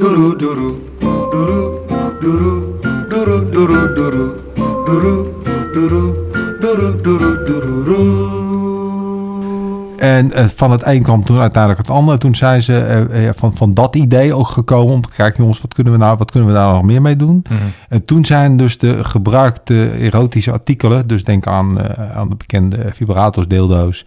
Doeroe, doeroe, doeroe, doeroe, doeroe, doeroe, doeroe, doeroe, doeroe, doeroe, doeroe, doeroe. En eh, van het een kwam toen uiteindelijk het andere. Toen zijn ze eh, eh, van, van dat idee ook gekomen om te kijken, jongens, wat kunnen we nou, wat kunnen we daar nog meer mee doen? En toen zijn dus de gebruikte erotische artikelen, dus denk aan, eh, aan de bekende vibrators, dildo's,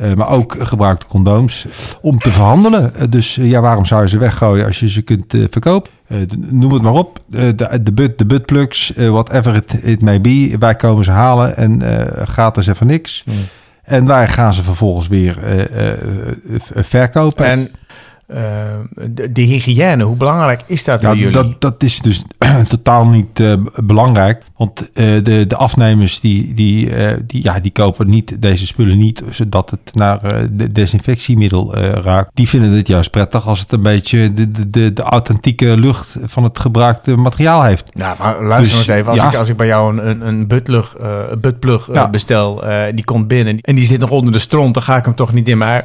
eh, maar ook gebruikte condooms, om te verhandelen. Eh, dus eh, ja, waarom zou je ze weggooien als je ze kunt verkopen? Noem het maar op. De, de, but, de buttplugs, whatever it, it may be. Wij komen ze halen en eh gratis even niks. En wij gaan ze vervolgens weer verkopen. En de, de hygiëne, hoe belangrijk is dat voor jullie? dat, dat is dus totaal niet eh, belangrijk. Want eh, de, de afnemers die, die, eh, die, ja, die kopen niet deze spullen niet zodat het naar de desinfectiemiddel raakt. Die vinden het juist prettig als het een beetje de, de, de, authentieke lucht van het gebruikte materiaal heeft. Nou, maar luister Dus, eens even. Als, ja. ik, als ik bij jou een, een, een buttplug Ja. bestel, die komt binnen en die zit nog onder de stront, dan ga ik hem toch niet in mijn.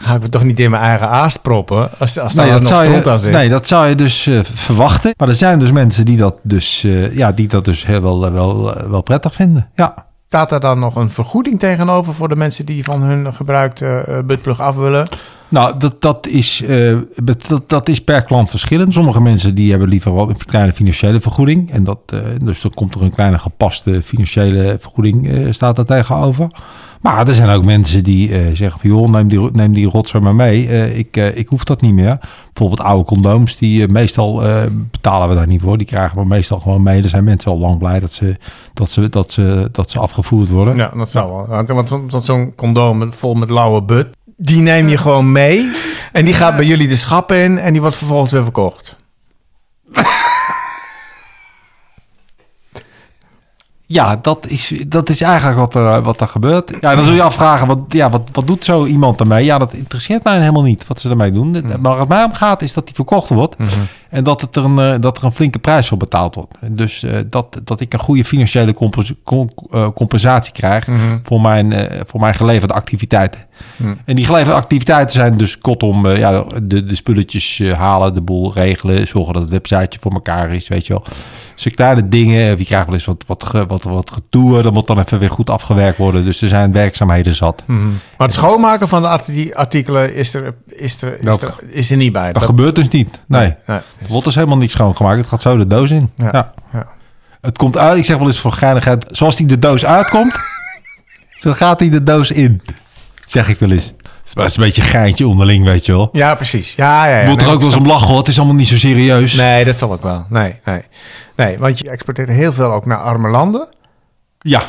Ga ik hem toch niet in mijn eigen aast proppen als, als daar Nee, nog stront aan zit? nee, dat zou je dus eh, verwachten. Maar er zijn dus mensen die dat dus, eh, ja, die dat dus heel wel, wel, wel prettig vinden. Ja. Staat er dan nog een vergoeding tegenover voor de mensen die van hun gebruikte eh, buttplug af willen? Nou, dat, dat, is, eh, dat, dat is per klant verschillend. Sommige mensen die hebben liever wel een kleine financiële vergoeding. En dat, eh, dus dan komt er een kleine gepaste financiële vergoeding eh, staat daar tegenover. Maar er zijn ook mensen die eh, zeggen van... joh, neem die, neem die rotzooi maar mee. Eh, ik, eh, ik hoef dat niet meer. Bijvoorbeeld oude condooms, die eh, meestal eh, betalen we daar niet voor. Die krijgen we meestal gewoon mee. Er zijn mensen al lang blij dat ze, dat ze, dat ze, dat ze afgevoerd worden. Ja, dat zou wel. Want, want, zo- want zo'n condoom vol met lauwe but, die neem je gewoon mee. En die gaat bij jullie de schappen in en die wordt vervolgens weer verkocht. Ja, dat is, dat is eigenlijk wat er, wat er gebeurt. Ja, dan zul je afvragen, wat, ja, wat, wat doet zo iemand ermee? Ja, dat interesseert mij helemaal niet wat ze ermee doen. Maar waar het mij om gaat is dat die verkocht wordt. En dat, het er een, eh, dat er een flinke prijs voor betaald wordt. Dus eh, dat, dat ik een goede financiële compens- com- eh, compensatie krijg voor, mijn, voor mijn geleverde activiteiten. En die geleverde activiteiten zijn dus kortom ja, de, de spulletjes halen, de boel regelen, zorgen dat het websiteje voor elkaar is, weet je wel. Dus kleine dingen, wie krijgt wel eens wat, wat, ge- wat, wat getoer, dat moet dan even weer goed afgewerkt worden. Dus er zijn werkzaamheden zat. Maar het schoonmaken van de arti- artikelen is er, is er, is er, is er niet bij. Dat, gebeurt dus niet. Nee. nee, Het wordt dus helemaal niet schoongemaakt. Het gaat zo de doos in. Ja. Ja. Ja. Het komt uit, ik zeg wel eens voor geinigheid, zoals die de doos uitkomt, zo gaat hij de doos in. Zeg ik wel eens. Het is een beetje een geintje onderling, weet je wel. Ja, precies. Ja, ja, ja. Je moet Nee, er ook wel eens om lachen, hoor. Het is allemaal niet zo serieus. Nee, dat zal ook wel. Nee, nee. Nee, want je exporteert heel veel ook naar arme landen. Ja.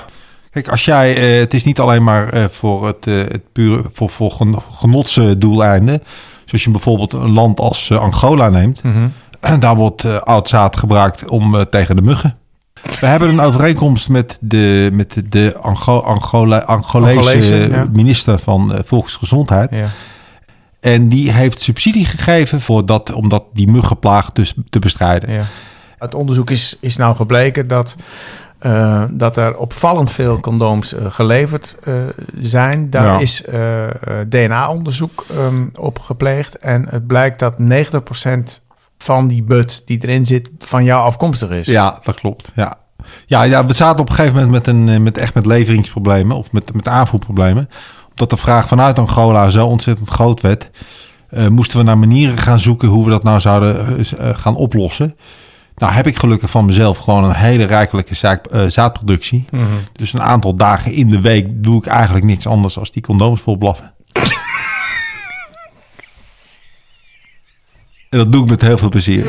Kijk, als jij, eh, het is niet alleen maar eh, voor het, eh, het pure, voor, voor gen, genotsdoeleinden. Zoals je bijvoorbeeld een land als Angola neemt. En daar wordt eh, oud zaad gebruikt om tegen de muggen. We hebben een overeenkomst met de, met de, de Ango, Angola, Angolese Angolese, ja. minister van eh, Volksgezondheid. Ja. En die heeft subsidie gegeven voor dat, om dat, die muggenplaag dus te bestrijden. Ja. Het onderzoek is, is nou gebleken dat, eh, dat er opvallend veel condooms eh, geleverd zijn. Daar Ja. is DNA-onderzoek ehm, op gepleegd. En het blijkt dat 90% van die but die erin zit van jou afkomstig is. Ja, dat klopt. Ja. Ja, ja, we zaten op een gegeven moment met, een, eh, met echt met leveringsproblemen of met, met aanvoerproblemen. Omdat de vraag vanuit Angola zo ontzettend groot werd, eh, moesten we naar manieren gaan zoeken hoe we dat nou zouden eh, gaan oplossen. Nou heb ik gelukkig van mezelf gewoon een hele rijkelijke zaak, zaadproductie. Dus een aantal dagen in de week doe ik eigenlijk niks anders dan die condooms volblaffen. En dat doe ik met heel veel plezier.